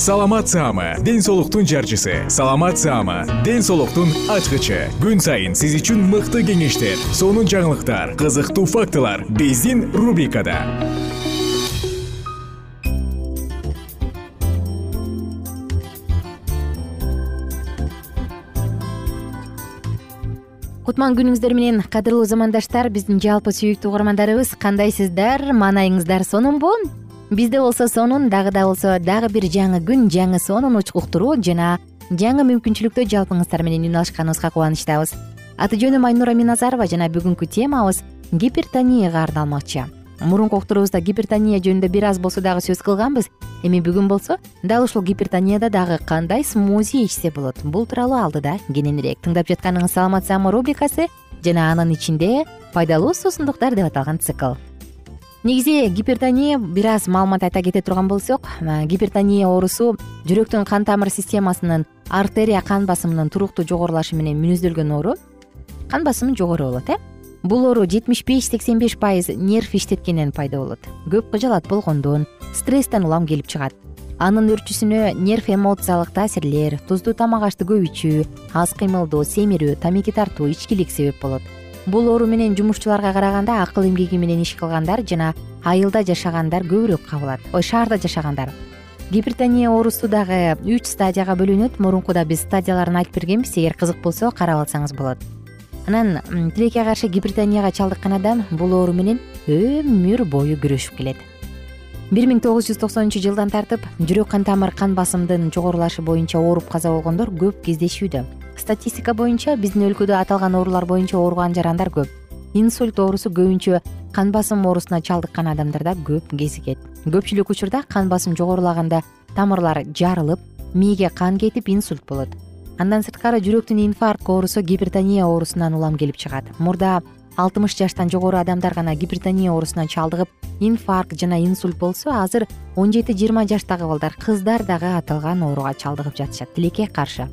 саламат саама ден соолуктун жарчысы. Саламат саама ден соолуктун ачкычы. Күн сайын сиз үчүн мыкты кеңештер сонун жаңылыктар кызыктуу фактылар биздин рубрикада. Кутман күнүңүздөр менен кадырлуу замандаштар биздин жалпы сүйүктүү угармандарыбыз кандайсыздар? Маанайыңыздар сонунбу бизде болсо сонун дагы да болсо дагы бир жаңы күн жаңы сонун учкуктуруу жана жаңы мүмкүнчүлүктө жалпыңыздар менен үн алышканыбызга кубанычтабыз. Аты жөнүм айнура миназарова жана бүгүнкү темабыз гипертонияга арналмакчы. Мурунку уктуруубузда гипертония жөнүндө бир аз болсо дагы сөз кылганбыз. Эми бүгүн болсо дал ушул гипертонияда дагы кандай смузи ичсе болот? Бул тууралуу алдыда кененирээк тыңдап жатканыңыз саламат саама рубрикасы жана анын ичинде пайдалуу суусундуктар деп аталган цикл негизи гипертония бир аз маалымат айта кете турган болсок гипертония оорусу жүрөктүн кан тамыр системасынын артерия кан басымынын туруктуу жогорулашы менен мүнөздөлгөн оору. Кан басымы жогору болот э? Бул оору жетимиш беш сексен беш пайыз нерв иштеткенинен пайда болот. Көп кыжаалат болгондон стресстен улам келип чыгат. Анын өрчүсүнө нерв эмоциялык таасирлер туздуу тамак ашты көп ичүү аз кыймылдоо семирүү тамеки тартуу ичкилик себеп болот бул оору менен жумушчуларга караганда акыл эмгеги менен иш кылгандар жана айылда жашагандар көбүрөөк кабылат. Ой шаарда жашагандар. Гипертония оорусу дагы үч стадияга бөлүнөт. Мурункуда биз стадияларын айтып бергенбиз. Эгер кызык болсо карап алсаңыз болот. Анан тилекке каршы гипертонияга чалдыккан адам бул оору менен өмүр бою күрөшүп келет. Бир миң тогуз жүз токсонунчу жылдан тартып жүрөк кан тамыр кан басымдын жогорулашы боюнча ооруп каза болгондор көп кездешүүдө статистика боюнча биздин өлкөдө аталган оорулар боюнча ооруган жарандар көп. Инсульт оорусу көбүнчө кан басым оорусуна чалдыккан адамдарда көп кезигет. Көпчүлүк учурда кан басым жогорулаганда тамырлар жарылып мээге кан кетип инсульт болот. Андан сырткары жүрөктүн инфаркт оорусу гипертония оорусунан улам келип чыгат. Мурда алтымыш жаштан жогору адамдар гана гипертония оорусуна чалдыгып инфаркт жана инсульт болсо азыр он жети жыйырма жаштагы балдар кыздар дагы аталган ооруга чалдыгып жатышат. Тилекке каршы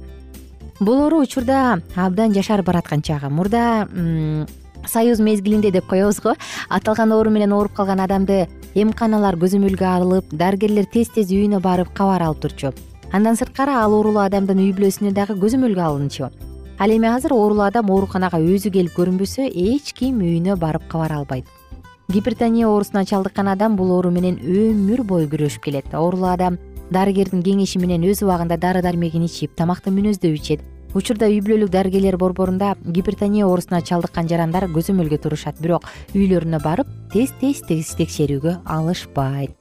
бул оору учурда абдан жашарып бараткан чагы. Мурда союз мезгилинде деп коебуз го. Аталган оору менен ооруп калган адамды эмканалар көзөмөлгө алып дарыгерлер тез тез үйүнө барып кабар алып турчу. Андан сырткары ал оорулуу адамдын үй бүлөсүнө дагы көзөмөлгө алынчу. Ал эми азыр оорулуу адам ооруканага өзү келип көрүнбөсө эч ким үйүнө барып кабар албайт. Гипертония оорусуна чалдыккан адам бул оору менен өмүр бою күрөшүп келет. Оорулуу адам дарыгердин кеңеши менен өз убагында дары дармегин ичип тамакты мүнөздөп ичет учурда үй бүлөлүк дарыгерлер борборунда гипертония оорусуна чалдыккан жарандар көзөмөлгө турушат. Бирок үйлөрүнө барып тез тез текшерүүгө алышпайт.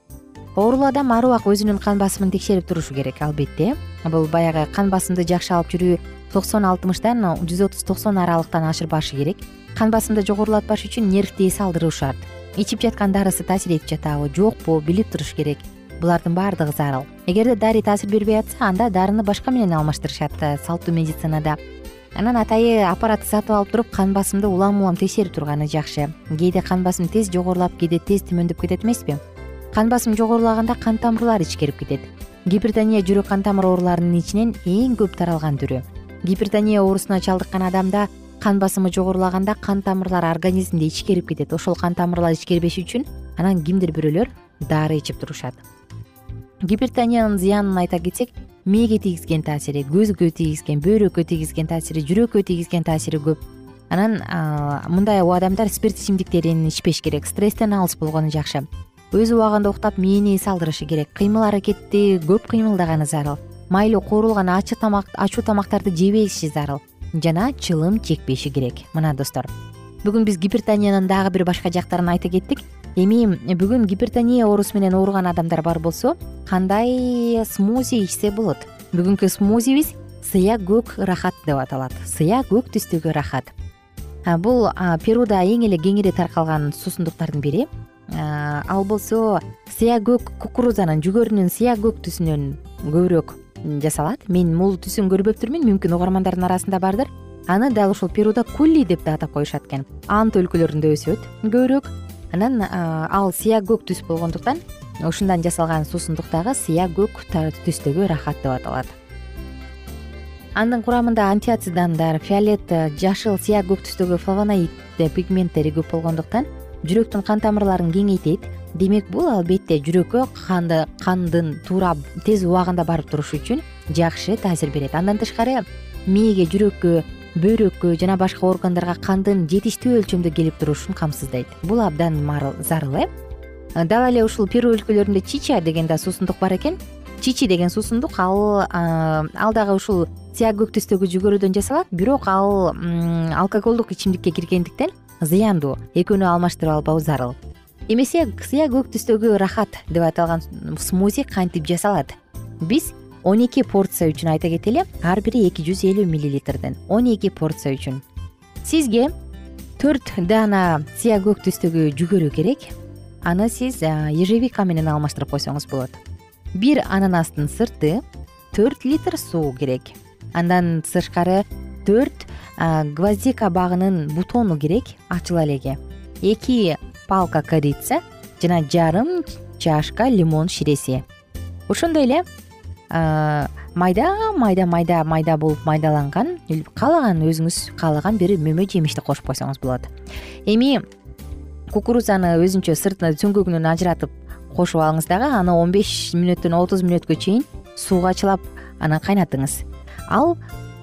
Оорулуу адам ар убак өзүнүн кан басымын текшерип турушу керек албетте. Бул баягы кан басымды жакшы алып жүрүү токсон алтымыштан жүз отуз токсон аралыктан ашырбашы керек. Кан басымды жогорулатпаш үчүн нервти эс алдыруу шарт ичип жаткан дарысы таасир этип жатабы жокпу билип туруш керек булардын баардыгы зарыл. Эгерде дарый таасир бербей атса анда дарыны башка менен алмаштырышат э, салттуу медицинада. Анан атайы аппаратты сатып алып туруп кан басымды улам улам текшерип турганы жакшы. Кээде кан басым тез жогорулап кээде тез төмөндөп кетет эмеспи? Кан басым жогорулаганда кан тамырлар ичкерип кетет. Гипертония жүрөк кан тамыр ооруларынын ичинен эң көп таралган түрү. Гипертония оорусуна чалдыккан адамда кан басымы жогорулаганда кан тамырлары организмде ичкерип кетет. Ошол кан тамырлар ичкербеш үчүн анан кимдир бирөөлөр дары ичип турушат гипертониянын зыянын айта кетсек мээге тийгизген таасири көзгө тийгизген бөйрөккө тийгизген таасири жүрөккө тийгизген таасири көп. Анан мындай адамдар спирт ичимдиктерин ичпеш керек стресстен алыс болгону жакшы. Өз убагында уктап мээни салдырышы керек. Кыймыл аракетти көп кыймылдаганы зарыл. Майлуу куурулган ачуу тамактарды жебеши зарыл. Жана чылым чекпеши керек. Мына достор. Бүгүн биз гипертониянын дагы бир башка жактарын айта кеттик эми бүгүн гипертония оорусу менен ооруган адамдар бар болсо кандай смузи ичсе болот. Бүгүнкү смузибиз сыя көк рахат деп аталат. Сыя көк түстөгү рахат. Бул перуда эң эле кеңири таркалган суусундуктардын бири. Ал болсо сыя көк кукурузанын жүгөрүнүн сыя көк түсүнөн көбүрөөк жасалат. Мен бул түсүн көрбөптүрмүн мүмкүн угармандардын арасында бардыр. Аны дал ушул перуда кулли деп да атап коюшат экен. Ант өлкөлөрүндө өсөт көбүрөөк анан ал сыя көк түс болгондуктан ушундан жасалган суусундук дагы сыя көк түстөгү рахат деп аталат. Анын курамында антиоцидандар фиолет жашыл сыя көк түстөгү флавоноид пигменттери көп болгондуктан жүрөктүн кан тамырларын кеңейтет. Демек бул албетте жүрөккө канды кандын туура тез убагында барып турушу үчүн жакшы таасир берет. Андан тышкары мээге жүрөккө бөйрөккө жана башка органдарга кандын жетиштүү өлчөмдө келип турушун камсыздайт. Бул абдан зарыл э? Дал эле ушул перу өлкөлөрүндө чича деген да суусундук бар экен. Чичи деген суусундук ал ал дагы ушул көк түстөгү жүгөрүдөн жасалат. Бирок ал алкоголдук ичимдикке киргендиктен зыяндуу экөөнү алмаштырып албау зарыл. Эмесе сыя көк түстөгү рахат деп аталган смузи кантип жасалат? Биз он эки порция үчүн айта кетели ар бири эки жүз элүү миллилитрден он эки порция үчүн. Сизге төрт даана сыя көк түстөгү жүгөрү керек. Аны сиз ежевика менен алмаштырып койсоңуз болот. Бир ананастын сырты төрт литр суу керек. Андан тышкары төрт гвоздика багынын бутону керек ачыла элеге. Эки палка корица жана жарым чашка лимон ширеси. Ошондой эле майда майда майда майда болуп майдаланган каалаган өзүңүз каалаган бир мөмө жемишти кошуп койсоңуз болот. Эми кукурузаны өзүнчө сыртын сөңгөгүнөн ажыратып кошуп алыңыз дагы аны он беш мүнөттөн отуз мүнөткө чейин сууга чылап анан кайнатыңыз. Ал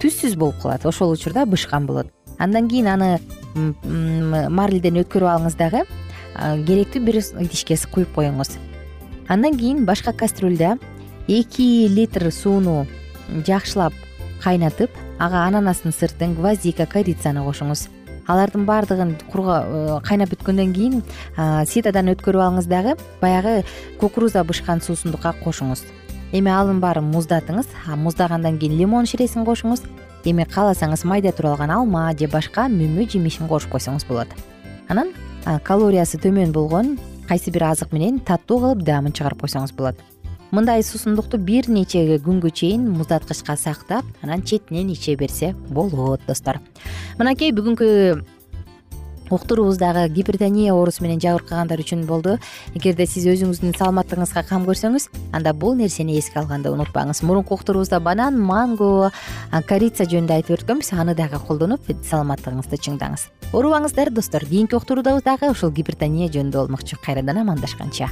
түссүз болуп калат ошол учурда бышкан болот. Андан кийин аны марльден өткөрүп алыңыз дагы керектүү бир идишке куюп коюңуз. Андан кийин башка кастрюльда эки литр сууну жакшылап кайнатып ага ананастын сыртын гвоздика корицаны кошуңуз. Алардын баардыгын э, кайнап бүткөндөн кийин ситадан өткөрүп алыңыз дагы баягы кукуруза бышкан суусундукка кошуңуз. Эми анын баарын муздатыңыз муздагандан кийин лимон ширесин кошуңуз. Эми кааласаңыз майда туралган алма же башка мөмө жемишин кошуп койсоңуз болот. Анан калориясы төмөн болгон кайсы бир азык менен таттуу кылып даамын чыгарып койсоңуз болот мындай суусундукту бир нече күнгө чейин муздаткычка сактап анан четинен иче берсе болот достор. Мынакей бүгүнкү уктуруубуз дагы гипертония оорусу менен жабыркагандар үчүн болду. Эгерде сиз өзүңүздүн саламаттыгыңызга кам көрсөңүз анда бул нерсени эске алганды унутпаңыз. Мурунку уктуруубузда банан манго корица жөнүндө айтып өткөнбүз аны дагы колдонуп саламаттыгыңызды чыңдаңыз. Оорубаңыздар достор. Кийинки уктуруубуз дагы ушул гипертония жөнүндө болмокчу. Кайрадан амандашканча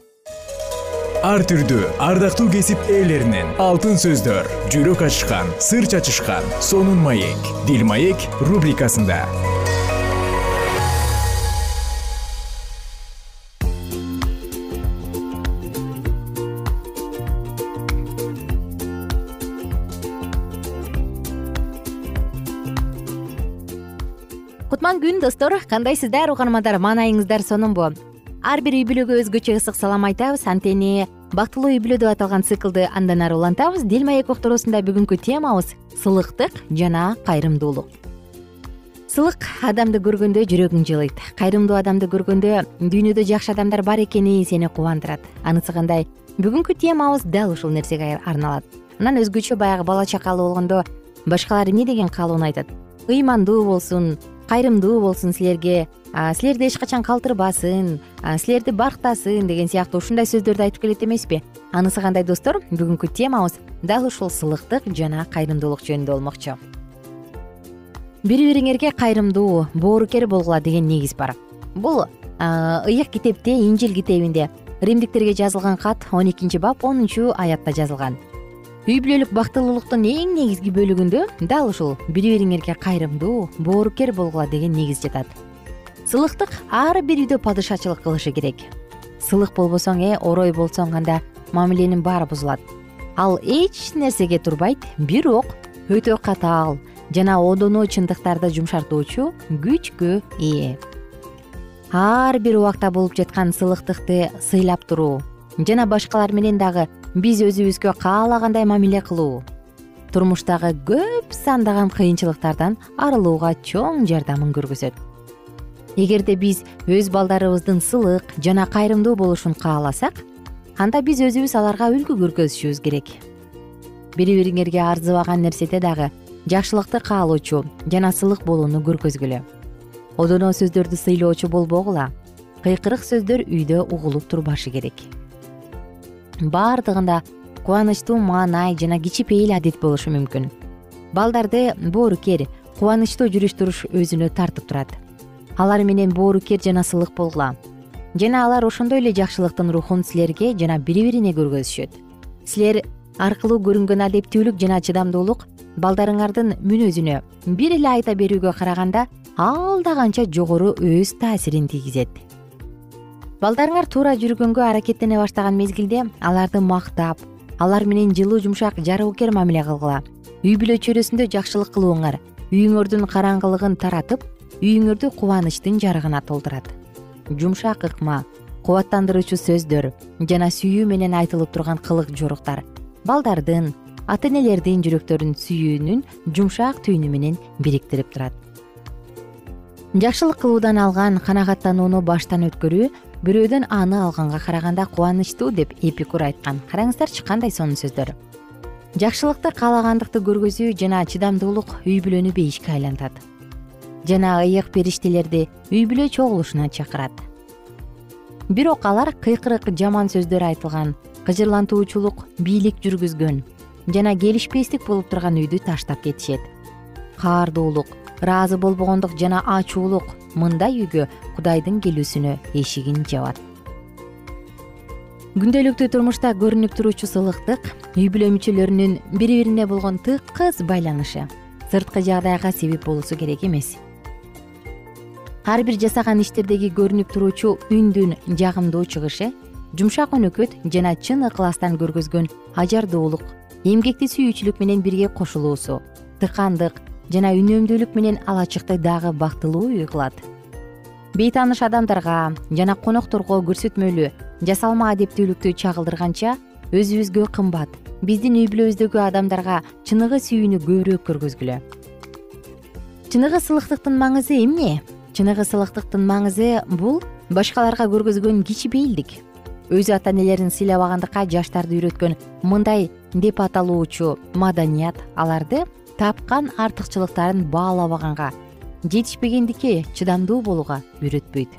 ар түрдүү ардактуу кесип ээлеринен алтын сөздөр жүрөк ачышкан сыр чачышкан сонун маек дил маек рубрикасында. Кутман күн достор кандайсыздар угармандар маанайыңыздар сонунбу ар бир үй бүлөгө өзгөчө ысык салам айтабыз. Анткени бактылуу үй бүлө деп аталган циклды андан ары улантабыз. Дил маек уктуруусунда бүгүнкү темабыз сылыктык жана кайрымдуулук. Сылык адамды көргөндө жүрөгүң жылыйт. Кайрымдуу адамды көргөндө дүйнөдө жакшы адамдар бар экени сени кубандырат. Анысы кандай? Бүгүнкү темабыз дал ушул нерсеге арналат. Анан өзгөчө баягы бала чакалуу болгондо башкалар эмне деген каалоону айтат? Ыймандуу болсун кайрымдуу болсун силерге. Силерди эч качан калтырбасын силерди барктасын деген сыяктуу ушундай сөздөрдү айтып келет эмеспи? Анысы кандай достор? Бүгүнкү темабыз дал ушул сылыктык жана кайрымдуулук жөнүндө болмокчу. Бири бириңерге кайрымдуу боорукер болгула деген негиз бар. Бул ыйык китепте инжил китебинде римдиктерге жазылган кат он экинчи бап онунчу аятта жазылган үй бүлөлүк бактылуулуктун эң негизги бөлүгүндө дал ушул бири бириңерге кайрымдуу боорукер болгула деген негиз жатат. Сылыктык ар бир үйдө падышачылык кылышы керек. Сылык болбосоң э орой болсоң анда мамиленин баары бузулат. Ал эч нерсеге турбайт бирок өтө катаал жана одоно чындыктарды жумшартуучу күчкө ээ ар бир убакта болуп жаткан сылыктыкты сыйлап туруу жана башкалар менен дагы биз өзүбүзгө каалагандай мамиле кылуу. Турмуштагы көп сандаган кыйынчылыктардан арылууга чоң жардамын көргөзөт. Эгерде биз өз балдарыбыздын сылык жана кайрымдуу болушун кааласак анда биз өзүбүз аларга үлгү көргөзүшүбүз керек. Бири бириңерге арзыбаган нерседе дагы жакшылыкты каалоочу жана сылык болууну көргөзгүлө одоно сөздөрдү сыйлоочу болбогула кыйкырык сөздөр үйдө угулуп турбашы керек баардыгында кубанычтуу маанай жана кичипейил адет болушу мүмкүн. Балдарды боорукер кубанычтуу жүрүш туруш өзүнө тартып турат. Алар менен боорукер жана сылык болгула. Жана алар ошондой эле жакшылыктын рухун силерге жана бири бирине көргөзүшөт. Силер аркылуу көрүнгөн адептүүлүк жана чыдамдуулук балдарыңардын мүнөзүнө бир эле айта берүүгө караганда алда канча жогору өз таасирин тийгизет балдарыңар туура жүргөнгө аракеттене баштаган мезгилде аларды мактап алар менен жылуу жумшак жарыбыкер мамиле кылгыла. Үй бүлө чөйрөсүндө жакшылык кылууңар үйүңөрдүн караңгылыгын таратып үйүңөрдү кубанычтын жарыгына толтурат. Жумшак ыкма кубаттандыруучу сөздөр жана сүйүү менен айтылып турган кылык жоруктар балдардын ата энелердин жүрөктөрүн сүйүүнүн жумшак түйүнү менен бириктирип турат. Жакшылык кылуудан алган канагаттанууну баштан өткөрүү бирөөдөн аны алганга караганда кубанычтуу деп эпикур айткан. Караңыздарчы кандай сонун сөздөр? Жакшылыкты каалагандыкты көргөзүү жана чыдамдуулук үй бүлөнү бейишке айлантат. Жана ыйык периштелерди үй бүлө чогулушуна чакырат. Бирок алар кыйкырык жаман сөздөр айтылган кыжырлантуучулук бийлик жүргүзгөн жана келишпестик болуп турган үйдү таштап кетишет. Каардуулук ыраазы болбогондук жана ачуулук. Мындай үйгө кудайдын келүүсүнө эшигин жабат. Күндөлүктүү турмушта көрүнүп туруучу сылыктык үй бүлө мүчөлөрүнүн бири бирине болгон тыкыз байланышы сырткы жагдайга себеп болуусу керек эмес. Ар бир жасаган иштердеги көрүнүп туруучу үндүн жагымдуу чыгышы жумшак өнөкөт жана чын ыкластан көргөзгөн ажардуулук эмгекти сүйүүчүлүк менен бирге кошулуусу тыкандык жана үнөмдүүлүк менен ала чыкты дагы бактылуу үй кылат бейтааныш адамдарга жана конокторго көрсөтмөлүү жасалма адептүүлүктү чагылдырганча өзүбүзгө кымбат биздин үй бүлөбүздөгү адамдарга чыныгы сүйүүнү көбүрөөк көргөзгүлө. Чыныгы сылыктыктын маңызы эмне? Чыныгы сылыктыктын маңызы бул башкаларга көргөзгөн кичибейилдик өз ата энелерин сыйлабагандыкка жаштарды үйрөткөн мындай деп аталуучу маданият аларды тапкан артыкчылыктарын баалабаганга жетишпегендикке чыдамдуу болууга үйрөтпөйт.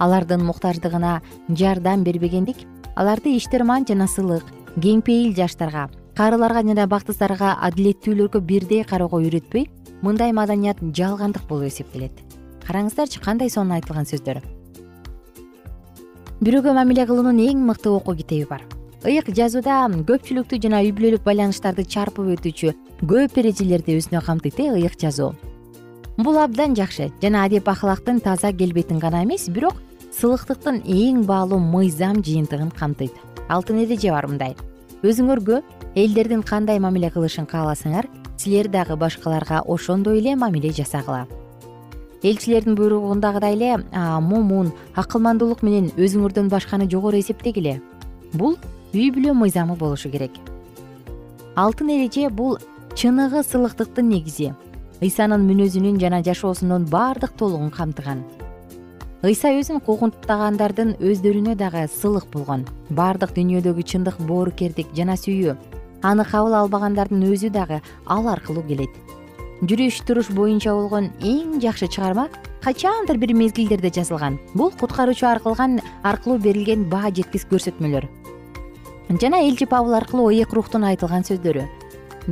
Алардын муктаждыгына жардам бербегендик аларды иштерман жана сылык кең пейил жаштарга карыларга жана бактыздарга адилеттүүлөргө бирдей кароого үйрөтпөй мындай маданият жалгандык болуп эсептелет. Караңыздарчы кандай сонун айтылган сөздөр? Бирөөгө мамиле кылуунун эң мыкты окуу китеби бар ыйык жазууда көпчүлүктүү жана үй бүлөлүк байланыштарды чарпып өтүүчү көп эрежелерди өзүнө камтыйт э ыйык жазуу. Бул абдан жакшы жана адеп ахлактын таза келбетин гана эмес бирок сылыктыктын эң баалуу мыйзам жыйынтыгын камтыйт. Алтын эреже бар мындай өзүңөргө элдердин кандай мамиле кылышын кааласаңар силер дагы башкаларга ошондой эле мамиле жасагыла. Элчилердин буйругундагыдай эле момун акылмандуулук менен өзүңөрдөн башканы жогору эсептегиле. Бул үй бүлө мыйзамы болушу керек. Алтын эреже бул чыныгы сылыктыктын негизи. Ыйсанын мүнөзүнүн жана жашоосунун баардык толугун камтыган. Ыйса өзүн куугунтагандардын өздөрүнө дагы сылык болгон баардык дүйнөдөгү чындык боорукердик жана сүйүү аны кабыл албагандардын өзү дагы ал аркылуу келет. Жүрүш туруш боюнча болгон эң жакшы чыгарма качандыр бир мезгилдерде жазылган бул куткаруучу аркылуу берилген баа жеткис көрсөтмөлөр жана элчи пабыл аркылуу ыйык рухтун айтылган сөздөрү.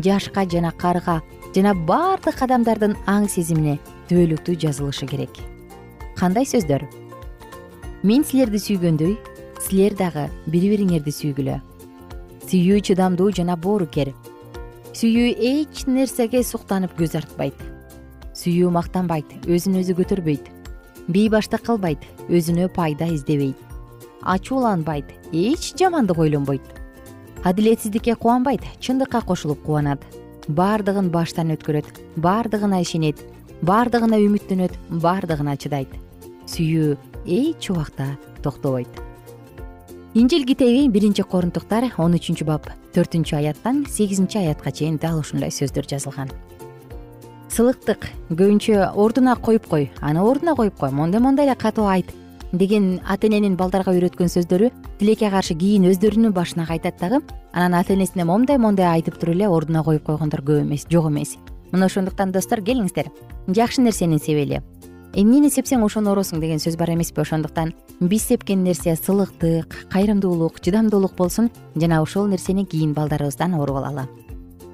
Жашка жана карыга жана баардык адамдардын аң сезимине түбөлүктүү жазылышы керек. Кандай сөздөр? Мен силерди сүйгөндөй силер дагы бири бириңерди сүйгүлө. Сүйүү чыдамдуу жана боорукер сүйүү эч нерсеге суктанып көз артпайт. Сүйүү мактанбайт өзүн өзү көтөрбөйт. Бейбаштык кылбайт өзүнө пайда издебейт ачууланбайт эч жамандык ойлонбойт. Адилетсиздикке кубанбайт чындыкка кошулуп кубанат. Баардыгын баштан өткөрөт баардыгына ишенет баардыгына үмүттөнөт баардыгына чыдайт. Сүйүү эч убакта токтобойт. Инжил китеби биринчи корунтуктар он үчүнчү бап төртүнчү аяттан сегизинчи аятка чейин дал ушундай сөздөр жазылган. Сылыктык көбүнчө ордуна коюп кой аны ордуна коюп кой мондай мондай эле катуу айт деген ата эненин балдарга үйрөткөн сөздөрү тилекке каршы кийин өздөрүнүн башына кайтат дагы анан ата энесине моундай моундай айтып туруп эле ордуна коюп койгондор көп эмес жок эмес. Мына ошондуктан достор келиңиздер. Жакшы нерсени себели. Эмнени сепсең ошону оросуң деген сөз бар эмеспи ошондуктан? Биз сепкен нерсе сылыктык кайрымдуулук чыдамдуулук болсун жана ошол нерсени кийин балдарыбыздан оруп алалы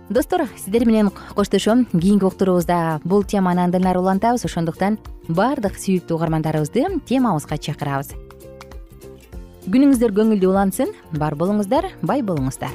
достор сиздер менен коштошом. Кийинки уктуруубузда бул теманы андан ары улантабыз. Ошондуктан баардык сүйүктүү угармандарыбызды темабызга чакырабыз. Күнүңүздөр көңүлдүү улансын. Бар болуңуздар бай болуңуздар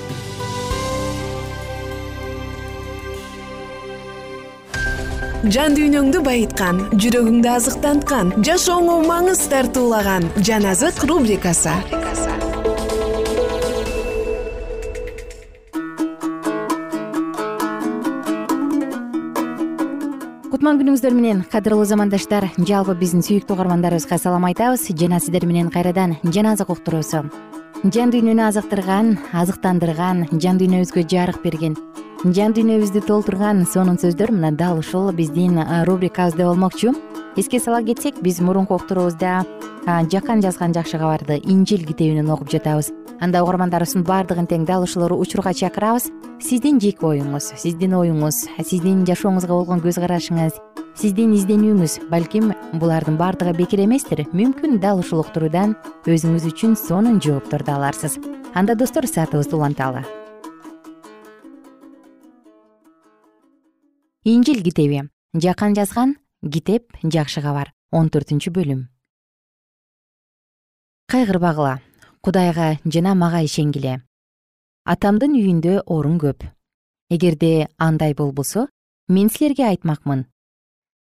жан дүйнөңдү байыткан жүрөгүңдү азыктанткан жашооңо маңыз тартуулаган жан азык рубрикасы. Кутман күнүңүздөр менен кадырлуу замандаштар жалпы биздин сүйүктүү угармандарыбызга салам айтабыз. Жана сиздер менен кайрадан жан азык уктуруусу жан дүйнөнү азыктырган азыктандырган жан дүйнөбүзгө жарык берген жан дүйнөбүздү толтурган сонун сөздөр мына дал ушул биздин рубрикабызда болмокчу. Эске сала кетсек биз мурунку уктуруубузда жакан жазган жакшы кабарды инжил китебинен окуп жатабыз. Анда угармандарыбыздын баардыгын тең дал ушул учурга чакырабыз. Сиздин жеке оюңуз сиздин оюңуз сиздин жашооңузга болгон көз карашыңыз сиздин изденүүңүз балким булардын баардыгы бекер эместир. Мүмкүн дал ушул уктуруудан өзүңүз үчүн сонун жоопторду аларсыз. Анда достор саатыбызды уланталы. Инжил китеби. Жакан жазган китеп жакшы кабар он төртүнчү бөлүм. Кайгырбагыла кудайга жана мага ишенгиле. Атамдын үйүндө орун көп. Эгерде андай болбосо мен силерге айтмакмын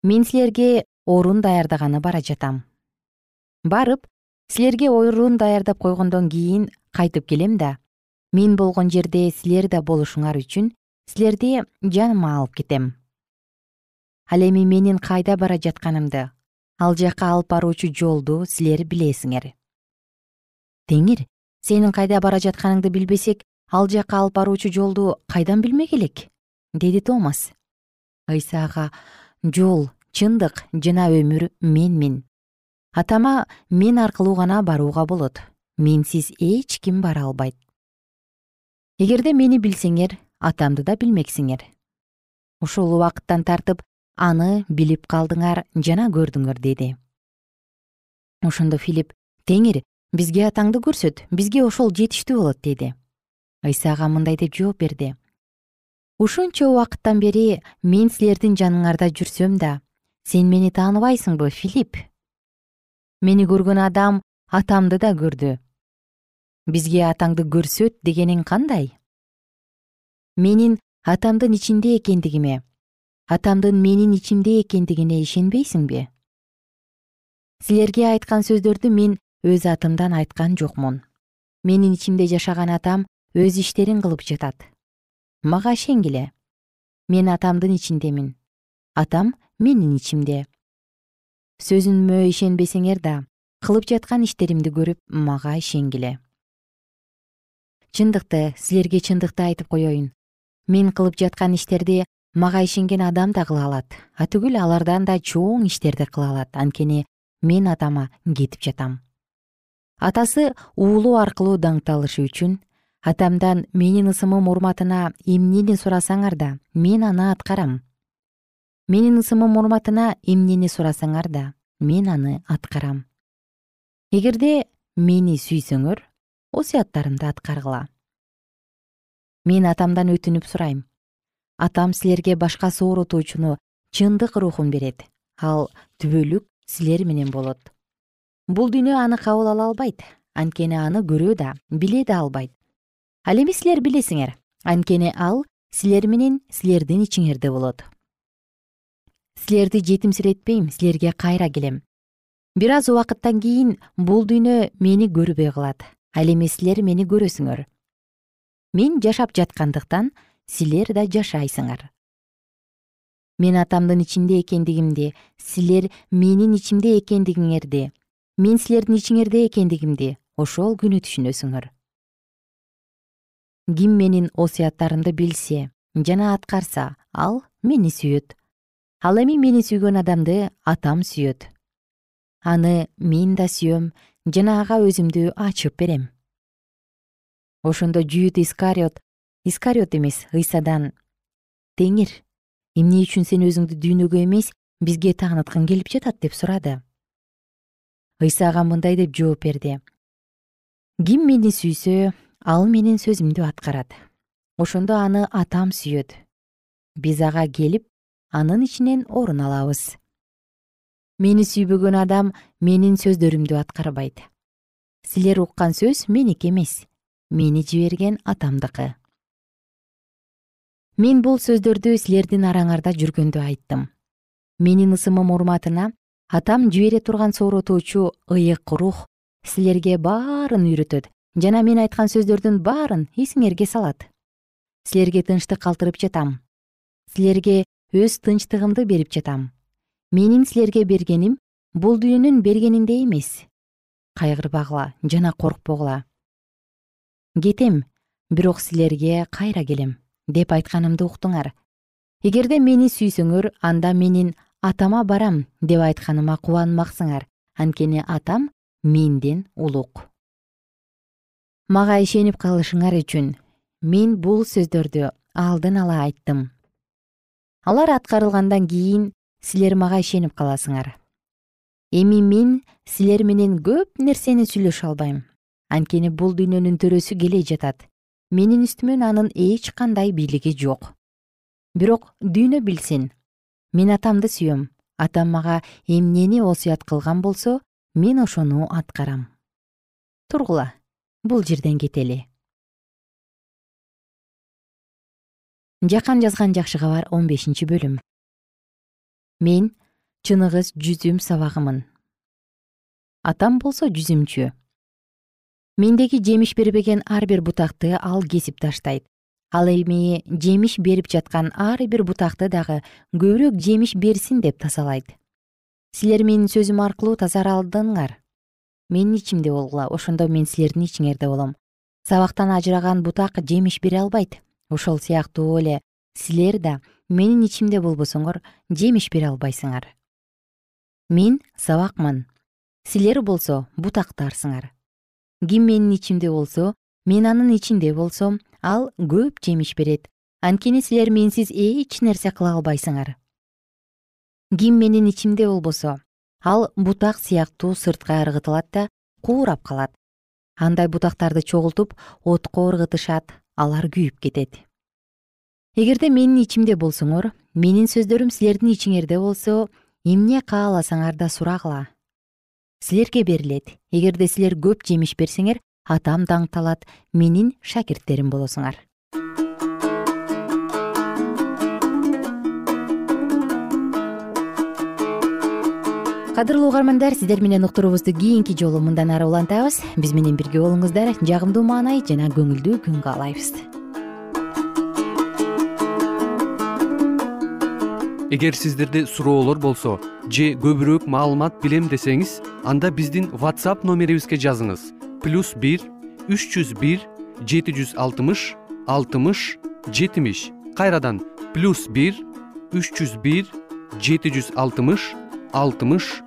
мен силерге орун даярдаганы бара жатам. Барып силерге орун даярдап койгондон кийин кайтып келем да мен болгон жерде силер да болушуңар үчүн силерди жаныма алып кетем. Ал эми менин кайда бара жатканымды ал жакка алып баруучу жолду силер билесиңер. Теңир сенин кайда бара жатканыңды билбесек ал жакка алып баруучу жолду кайдан билмек элек деди томас ыйса ага жол чындык жана өмүр менмин. Атама мен аркылуу гана барууга болот. Менсиз эч ким бара албайт. Эгерде мени билсеңер атамды да билмексиңер. Ушул убакыттан тартып аны билип калдыңар жана көрдүңөр деди. Ошондо филипп теңир бизге атаңды көрсөт бизге ошол жетиштүү болот деди. Ыйса ага мындай деп жооп берди ушунча убакыттан бери мен силердин жаныңарда жүрсөм да сен мени тааныбайсыңбы филипп? Мени көргөн адам атамды да көрдү. Бизге атаңды көрсөт дегениң кандай? Менин атамдын ичинде экендигиме атамдын менин ичимде экендигине ишенбейсиңби? Силерге айткан сөздөрдү мен өз атымдан айткан жокмун. Менин ичимде жашаган атам өз иштерин кылып жатат мага ишенгиле мен атамдын ичиндемин. Атам менин ичимде. Сөзүмө ишенбесеңер да кылып жаткан иштеримди көрүп мага ишенгиле чындыкты силерге чындыкты айтып коеюн мен кылып жаткан иштерди мага ишенген адам да кыла алат. Атүгүл алардан да чоң иштерди кыла алат. Анткени мен атама кетип жатам. Атасы уулу аркылуу даңкталышы үчүн атамдан менин ысымым урматына эмнени сурасаңар да мен аны аткарам. Менин ысымым урматына эмнени сурасаңар да мен аны аткарам. Эгерде мени сүйсөңөр осуяттарымды аткаргыла. Мен атамдан өтүнүп сурайм. Атам силерге башка сооротуучуну чындык рухун берет ал түбөлүк силер менен болот. Бул дүйнө аны кабыл ала албайт анткени аны көрө да биле да албайт ал эми силер билесиңер. Анткени ал силер менен силердин ичиңерде болот. Силерди жетимсиретпейм силерге кайра келем. Бир аз убакыттан кийин бул дүйнө мени көрбөй калат ал эми силер мени көрөсүңөр. Мен жашап жаткандыктан силер да жашайсыңар. Мен атамдын ичинде экендигимди силер менин ичимде экендигиңерди мен силердин ичиңерде экендигимди ошол күнү түшүнөсүңөр ким менин осуяттарымды билсе жана аткарса ал мени сүйөт. Ал эми мени сүйгөн адамды атам сүйөт. Аны мен да сүйөм жана ага өзүмдү ачып берем. Ошондо жүйүт искариот. Искариот эмес ыйсадан теңир. Эмне үчүн сен өзүңдү дүйнөгө эмес бизге тааныткың келип жатат деп сурады. Ыйса ага мындай деп жооп берди. Ким мени сүйсө ал менин сөзүмдү аткарат. Ошондо аны атам сүйөт. Биз ага келип анын ичинен орун алабыз. Мени сүйбөгөн адам менин сөздөрүмдү аткарбайт. Силер уккан сөз меники эмес мени жиберген атамдыкы. Мен бул сөздөрдү силердин араңарда жүргөндө айттым. Менин ысымым урматына атам жибере турган сооротуучу ыйык рух силерге баарын үйрөтөт жана мен айткан сөздөрдүн баарын эсиңерге салат. Силерге тынчтык калтырып жатам. Силерге өз тынчтыгымды берип жатам. Менин силерге бергеним бул дүйнөнүн бергениндей эмес. Кайгырбагыла жана коркпогула кетем бирок силерге кайра келем деп айтканымды уктуңар. Эгерде мени сүйсөңөр анда менин атама барам деп айтканыма кубанмаксыңар. Анткени атам менден улук мага ишенип калышыңар үчүн мен бул сөздөрдү алдын ала айттым. Алар аткарылгандан кийин силер мага ишенип каласыңар. Эми мен силер менен көп нерсени сүйлөшө албайм. Анткени бул дүйнөнүн төрөсү келе жатат. Менин үстүмөн анын эч кандай бийлиги жок. Бирок дүйнө билсин. Мен атамды сүйөм. Атам мага эмнени осуят кылган болсо мен ошону аткарам. Тургула бул жерден кетели. Жакан жазган жакшы кабар он бешинчи бөлүм. Мен чыныгыз жүзүм сабагымын. Атам болсо жүзүмчү. Мендеги жемиш бербеген ар бир бутакты ал кесип таштайт. Ал эми жемиш берип жаткан ар бир бутакты дагы көбүрөөк жемиш берсин деп тазалайт силер менин сөзүм аркылуу тазаралдыңар менин ичимде болгула ошондо мен силердин ичиңерде болом. Сабактан ажыраган бутак жемиш бере албайт. Ошол сыяктуу эле силер да менин ичимде болбосоңор жемиш бере албайсыңар. Мен сабакмын. Силер болсо бутактарсыңар ким менин ичимде болсо мен анын ичинде болсом ал көп жемиш берет. Анткени силер менсиз эч нерсе кыла албайсыңар. Ким менин ичимде болбосо ал бутак сыяктуу сыртка ыргытылат да куурап калат. Андай бутактарды чогултуп отко ыргытышат алар күйүп кетет. Эгерде менин ичимде болсоңор менин сөздөрүм силердин ичиңерде болсо эмне кааласаңар да сурагыла. Силерге берилет. Эгерде силер көп жемиш берсеңер атам даңкталат менин шакирттерим болосуңар кадырлуу угармандар сиздер менен уктуруубузду кийинки жолу мындан ары улантабыз. Биз менен бирге болуңуздар. Жагымдуу маанай жана көңүлдүү күн каалайбыз. Эгер сиздерде суроолор болсо же көбүрөөк маалымат билем десеңиз анда биздин whatsapp номерибизге жазыңыз. Плюс бир үч жүз бир жети жүз алтымыш алтымыш жетимиш. Кайрадан плюс бир үч жүз бир жети жүз алтымыш алтымыш